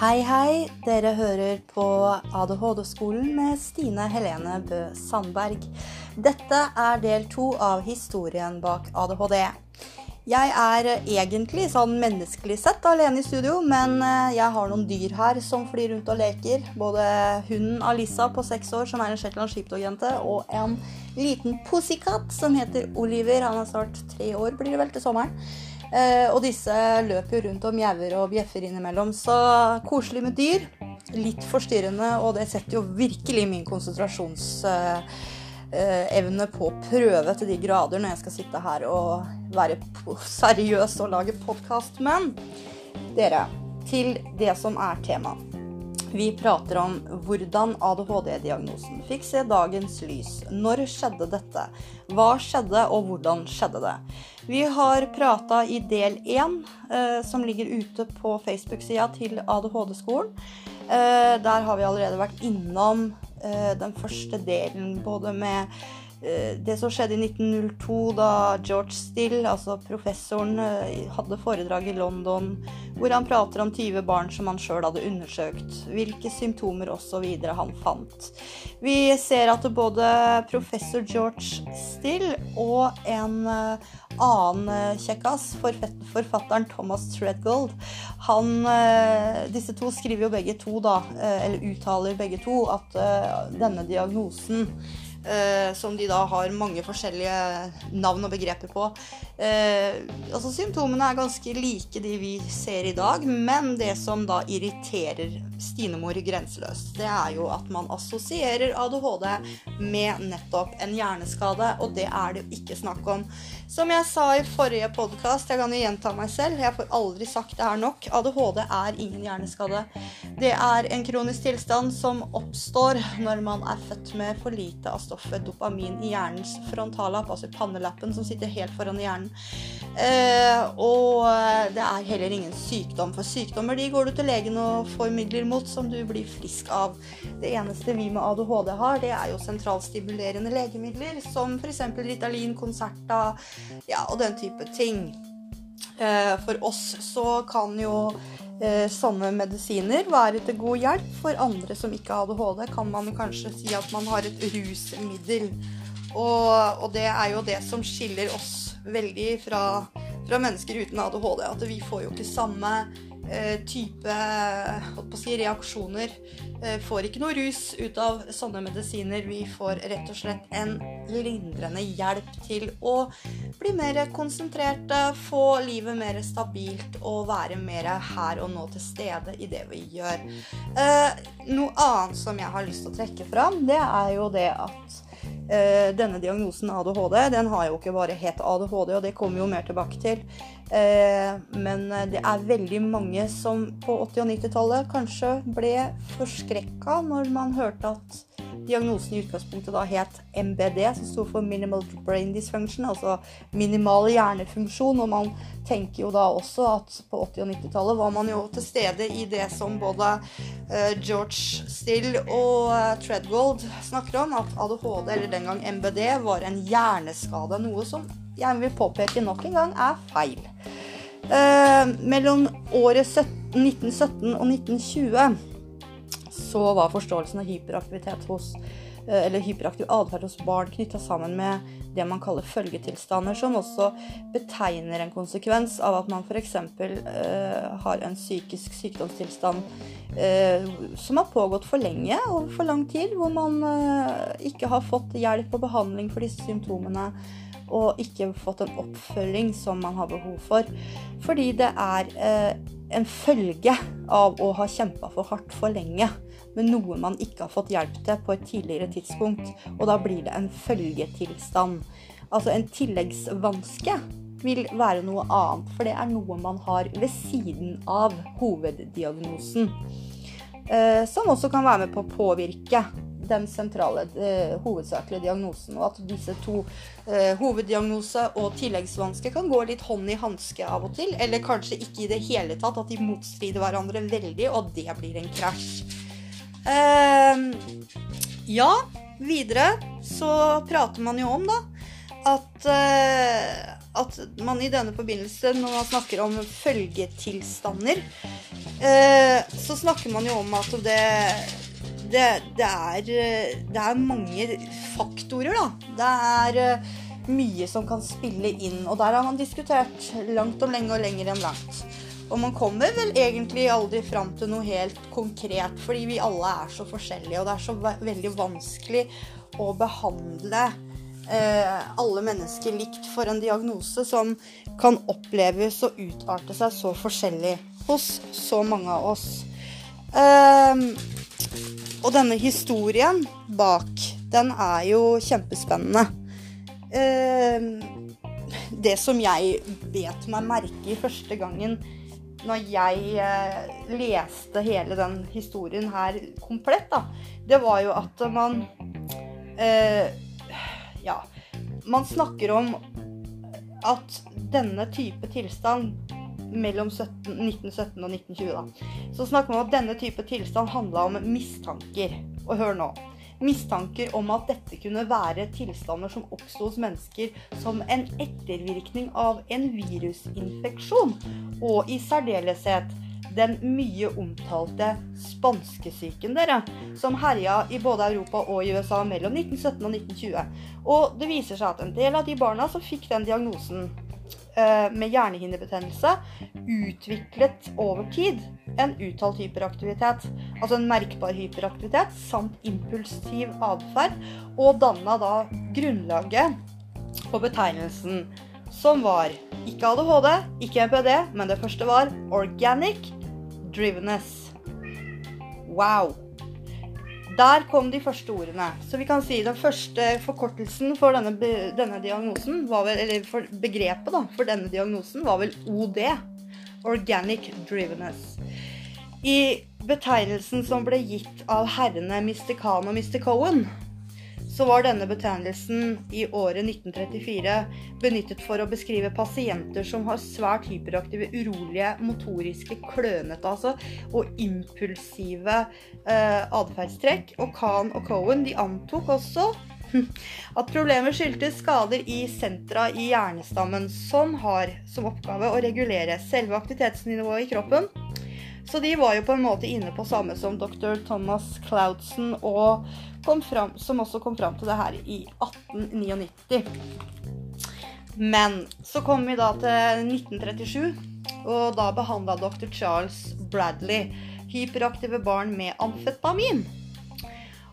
Hei, hei. Dere hører på ADHD-skolen med Stine Helene Bø Sandberg. Dette er del to av historien bak ADHD. Jeg er egentlig sånn menneskelig sett alene i studio, men eh, jeg har noen dyr her som flyr rundt og leker. Både hunden Alisa på seks år, som er en Shetland sheepdog-jente, og en liten pussycat som heter Oliver. Han er snart tre år, blir det vel til sommeren. Eh, og disse løper jo rundt og mjauer og bjeffer innimellom. Så koselig med dyr. Litt forstyrrende, og det setter jo virkelig min konsentrasjonsevne eh, på prøve til de grader når jeg skal sitte her og være seriøs og lage podkast. Men dere, til det som er temaet. Vi prater om hvordan ADHD-diagnosen fikk se dagens lys. Når skjedde dette? Hva skjedde, og hvordan skjedde det? Vi har prata i del én, eh, som ligger ute på Facebook-sida til ADHD-skolen. Eh, der har vi allerede vært innom eh, den første delen, både med det som skjedde i 1902, da George Still, altså professoren, eh, hadde foredrag i London hvor han prater om 20 barn som han sjøl hadde undersøkt, hvilke symptomer osv. han fant. Vi ser at både professor George Still og en eh, annen kjekkas, forfatteren Thomas Treadgold, han, disse to skriver jo begge to, da, eller uttaler begge to, at denne diagnosen eh, som de da har mange forskjellige navn og begreper på. Eh, altså Symptomene er ganske like de vi ser i dag, men det som da irriterer Stinemor grenseløst, det er jo at man assosierer ADHD med nettopp en hjerneskade, og det er det jo ikke snakk om. Som jeg sa i forrige podkast, jeg kan jo gjenta meg selv, jeg får aldri sagt det her nok, ADHD er ingen hjerneskade. Det er en kronisk tilstand som oppstår når man er født med for lite av stoffet dopamin i hjernens frontallapp, altså pannelappen som sitter helt foran hjernen. Eh, og det er heller ingen sykdom, for sykdommer de går du til legen og får midler mot som du blir frisk av. Det eneste vi med ADHD har, det er jo sentralstimulerende legemidler, som f.eks. Ritalin, Concerta ja, og den type ting. Eh, for oss så kan jo eh, sånne medisiner være til god hjelp. For andre som ikke har ADHD, kan man kanskje si at man har et rusmiddel. Og, og det er jo det som skiller oss veldig fra, fra mennesker uten ADHD. At vi får jo ikke samme Eh, type si, reaksjoner. Eh, får ikke noe rus ut av sånne medisiner. Vi får rett og slett en lindrende hjelp til å bli mer konsentrerte, få livet mer stabilt og være mer her og nå til stede i det vi gjør. Eh, noe annet som jeg har lyst til å trekke fram, det er jo det at denne diagnosen ADHD den har jo ikke bare hett ADHD, og det kommer jo mer tilbake til. Eh, men det er veldig mange som på 80- og 90-tallet kanskje ble forskrekka når man hørte at diagnosen i utgangspunktet da het MBD, som sto for Minimal Brain Dysfunction, altså minimal hjernefunksjon. Og man tenker jo da også at på 80- og 90-tallet var man jo til stede i det som både uh, George Still og Treadgold snakker om, at ADHD, eller den gang MBD, var en hjerneskade. Noe som jeg vil påpeke nok en gang er feil. Eh, mellom året 1917 og 1920 så var forståelsen av hyperaktivitet hos eller hyperaktiv atferd hos barn knytta sammen med det man kaller følgetilstander, som også betegner en konsekvens av at man f.eks. Eh, har en psykisk sykdomstilstand eh, som har pågått for lenge, over for lang tid, hvor man eh, ikke har fått hjelp og behandling for disse symptomene og ikke fått en oppfølging som man har behov for. Fordi det er eh, en følge av å ha kjempa for hardt for lenge med noe man ikke har fått hjelp til på et tidligere tidspunkt. Og da blir det en følgetilstand. Altså en tilleggsvanske vil være noe annet, for det er noe man har ved siden av hoveddiagnosen. Eh, som også kan være med på å påvirke den sentrale, eh, hovedsakelige diagnosen. Og at disse to, eh, hoveddiagnose og tilleggsvanske, kan gå litt hånd i hanske av og til. Eller kanskje ikke i det hele tatt, at de motstrider hverandre veldig, og det blir en krasj. Eh, ja, videre så prater man jo om, da, at, eh, at man i denne forbindelse, når man snakker om følgetilstander, eh, så snakker man jo om at det, det, det, er, det er mange faktorer, da. Det er eh, mye som kan spille inn, og der har man diskutert langt om lenge og lenger enn langt. Og man kommer vel egentlig aldri fram til noe helt konkret, fordi vi alle er så forskjellige, og det er så veldig vanskelig å behandle eh, alle mennesker likt for en diagnose som kan oppleves og utarte seg så forskjellig hos så mange av oss. Eh, og denne historien bak, den er jo kjempespennende. Eh, det som jeg bet meg merke i første gangen når jeg eh, leste hele den historien her komplett, da, det var jo at man eh, Ja. Man snakker om at denne type tilstand mellom 17, 1917 og 1920, da, så snakker man om at denne type tilstand handla om mistanker. Og hør nå mistanker om at dette kunne være tilstander som oppsto hos mennesker som en ettervirkning av en virusinfeksjon, og i særdeleshet den mye omtalte spanskesyken, dere, som herja i både Europa og i USA mellom 1917 og 1920. Og det viser seg at en del av de barna som fikk den diagnosen, Eh, med hjernehinnebetennelse utviklet over tid en uttalt hyperaktivitet. Altså en merkbar hyperaktivitet samt impulsiv atferd, og danna da grunnlaget på betegnelsen som var ikke ADHD, ikke MPD, men det første var organic drivenness. Wow. Der kom de første ordene. Så vi kan si den første forkortelsen for denne, denne diagnosen, vel, eller for begrepet da, for denne diagnosen, var vel OD. Organic Drivenness. I betegnelsen som ble gitt av herrene Mr. Khan og Mr. Cohen, så var denne betegnelsen i året 1934 benyttet for å beskrive pasienter som har svært hyperaktive, urolige, motoriske, klønete altså, og impulsive eh, atferdstrekk. Og Khan og Cohen de antok også at problemet skyldtes skader i sentra i hjernestammen, som har som oppgave å regulere selve aktivitetsnivået i kroppen så de var jo på en måte inne på samme som dr. Thomas Cloudson, og fram, som også kom fram til det her i 1899. Men så kom vi da til 1937, og da behandla dr. Charles Bradley hyperaktive barn med amfetamin.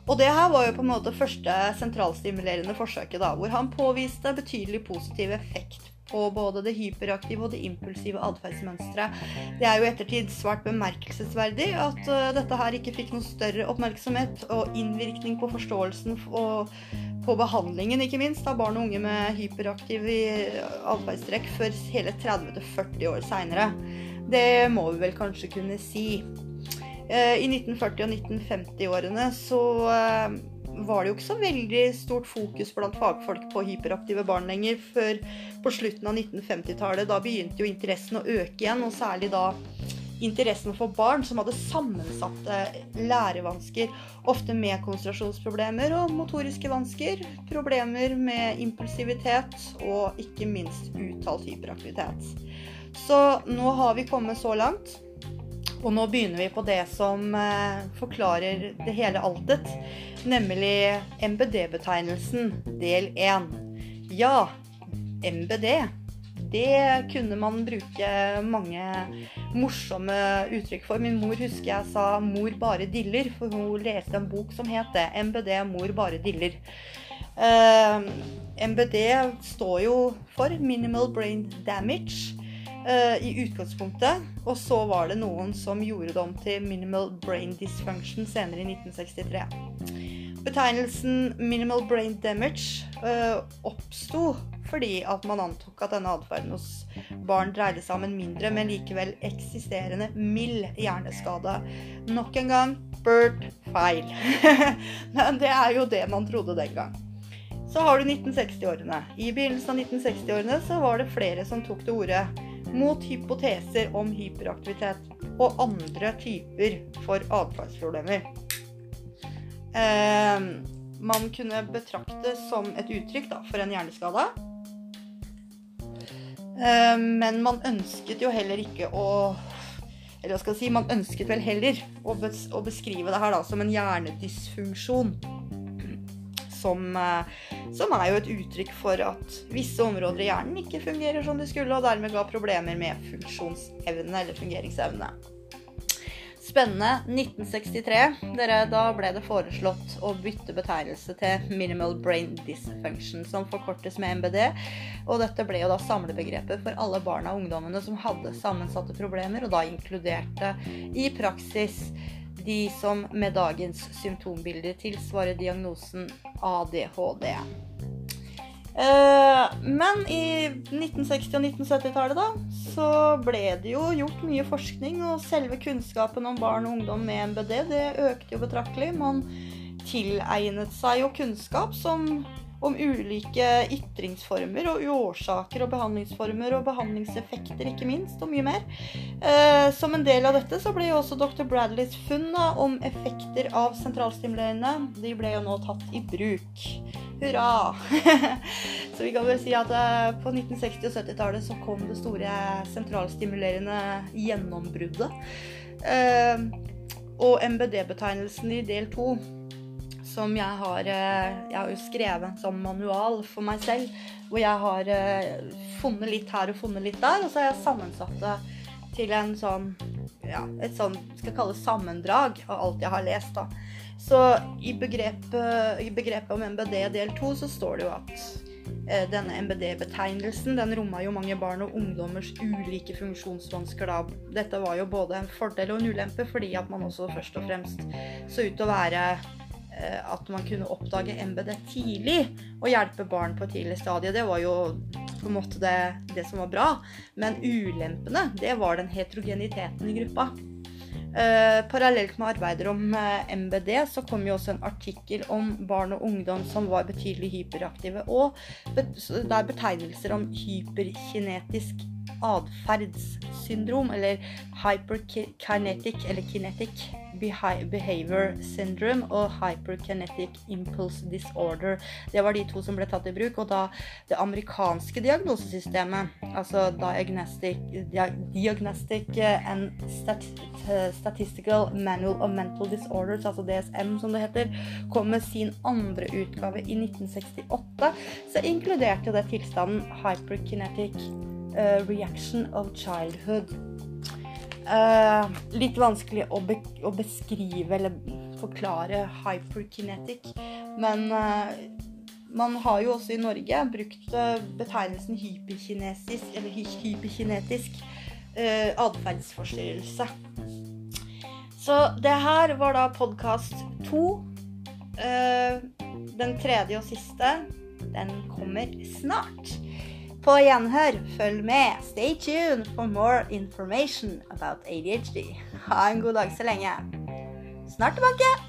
Og det her var jo på en måte første sentralstimulerende forsøket, da, hvor han påviste betydelig positiv effekt på både det hyperaktive og det impulsive atferdsmønsteret. Det er jo ettertid svært bemerkelsesverdig at uh, dette her ikke fikk noe større oppmerksomhet og innvirkning på forståelsen og på behandlingen, ikke minst, av barn og unge med hyperaktive atferdstrekk før hele 30-40 år seinere. Det må vi vel kanskje kunne si. Uh, I 1940- og 1950-årene så var det jo ikke så veldig stort fokus blant fagfolk på hyperaktive barn lenger før på slutten av 1950-tallet. Da begynte jo interessen å øke igjen, og særlig da interessen for barn som hadde sammensatte lærevansker, ofte med konsentrasjonsproblemer og motoriske vansker, problemer med impulsivitet og ikke minst uttalt hyperaktivitet. Så nå har vi kommet så langt og nå begynner vi på det som eh, forklarer det hele altet, nemlig MBD-betegnelsen del 1. Ja, MBD. Det kunne man bruke mange morsomme uttrykk for. Min mor husker jeg sa 'mor bare diller', for hun leste en bok som het det. MBD, mor bare diller. Uh, eh, MBD står jo for Minimal Brain Damage i utgangspunktet. Og så var det noen som gjorde det om til minimal brain dysfunction senere i 1963. Betegnelsen minimal brain damage uh, oppsto fordi at man antok at denne atferden hos barn dreide seg om en mindre, men likevel eksisterende mild hjerneskade. Nok en gang Bert feil. men det er jo det man trodde den gang. Så har du 1960-årene. I begynnelsen av 1960-årene så var det flere som tok til orde mot hypoteser om hyperaktivitet og andre typer for atferdsproblemer. Eh, man kunne betrakte som et uttrykk da, for en hjerneskade. Eh, men man ønsket jo heller ikke å Eller hva skal jeg si, man ønsket vel heller å, bes å beskrive det her da som en hjernedysfunksjon. Som, eh, som, er jo et uttrykk for at visse områder i hjernen ikke fungerer som de skulle, og dermed ga problemer med funksjonsevne eller fungeringsevne. Spennende. 1963. Dere, da ble det foreslått å bytte betegnelse til Minimal Brain Dysfunction, som forkortes med MBD. Og dette ble jo da samlebegrepet for alle barna og ungdommene som hadde sammensatte problemer, og da inkluderte i praksis de som med dagens symptombilder tilsvarer diagnosen ADHD. Eh, men i 1960- og 1970-tallet da, så ble det jo gjort mye forskning, og selve kunnskapen om barn og ungdom med MBD det økte jo betraktelig. Man tilegnet seg jo kunnskap som, om ulike ytringsformer og årsaker og behandlingsformer og behandlingseffekter, ikke minst, og mye mer. Eh, som en del av dette så ble jo også dr. Bradleys funn om effekter av sentralstimulerende de ble jo nå tatt i bruk. Hurra! så vi kan vel si at eh, på 1960- og 70-tallet så kom det store sentralstimulerende gjennombruddet. Eh, og MBD-betegnelsen i del to, som jeg har eh, Jeg har jo skrevet en sånn manual for meg selv, hvor jeg har funnet litt her og funnet litt der, og så har jeg sammensatt det til en sånn ja, et sånn skal kalle sammendrag av alt jeg har lest. da. Så i begrepet, i begrepet om MBD del 2 så står det jo at eh, denne MBD-betegnelsen den romma jo mange barn og ungdommers ulike funksjonsvansker. da. Dette var jo både en fordel og en ulempe, fordi at man også først og fremst så ut til å være eh, at man kunne oppdage MBD tidlig og hjelpe barn på et tidlig stadie. Det var jo på en måte det, det som var bra. Men ulempene, det var den heterogeniteten i gruppa. Eh, parallelt med arbeider om eh, MBD, så kom jo også en artikkel om barn og ungdom som var betydelig hyperaktive, og det er betegnelser om hyperkinetisk atferdssyndrom, eller hyperkinetic eller kinetic behavior syndrome og hyperkinetic impulse disorder. Det var de to som ble tatt i bruk. Og da det amerikanske diagnosesystemet, altså Diagnostic, Diagnostic and Statistical Manual of Mental Disorders, altså DSM som det heter, kom med sin andre utgave i 1968, så inkluderte det tilstanden hyperkinetic uh, reaction of childhood. Uh, litt vanskelig å, be å, beskrive eller forklare hyperkinetic, men uh, man har jo også i Norge brukt uh, betegnelsen hyperkinesisk eller hy hyperkinetisk uh, atferdsforstyrrelse. Så det her var da podkast to. den tredje og siste, den kommer snart. På gjenhør, følg med. Stay tuned for more information about ADHD. Ha en god dag så lenge. Snart tilbake.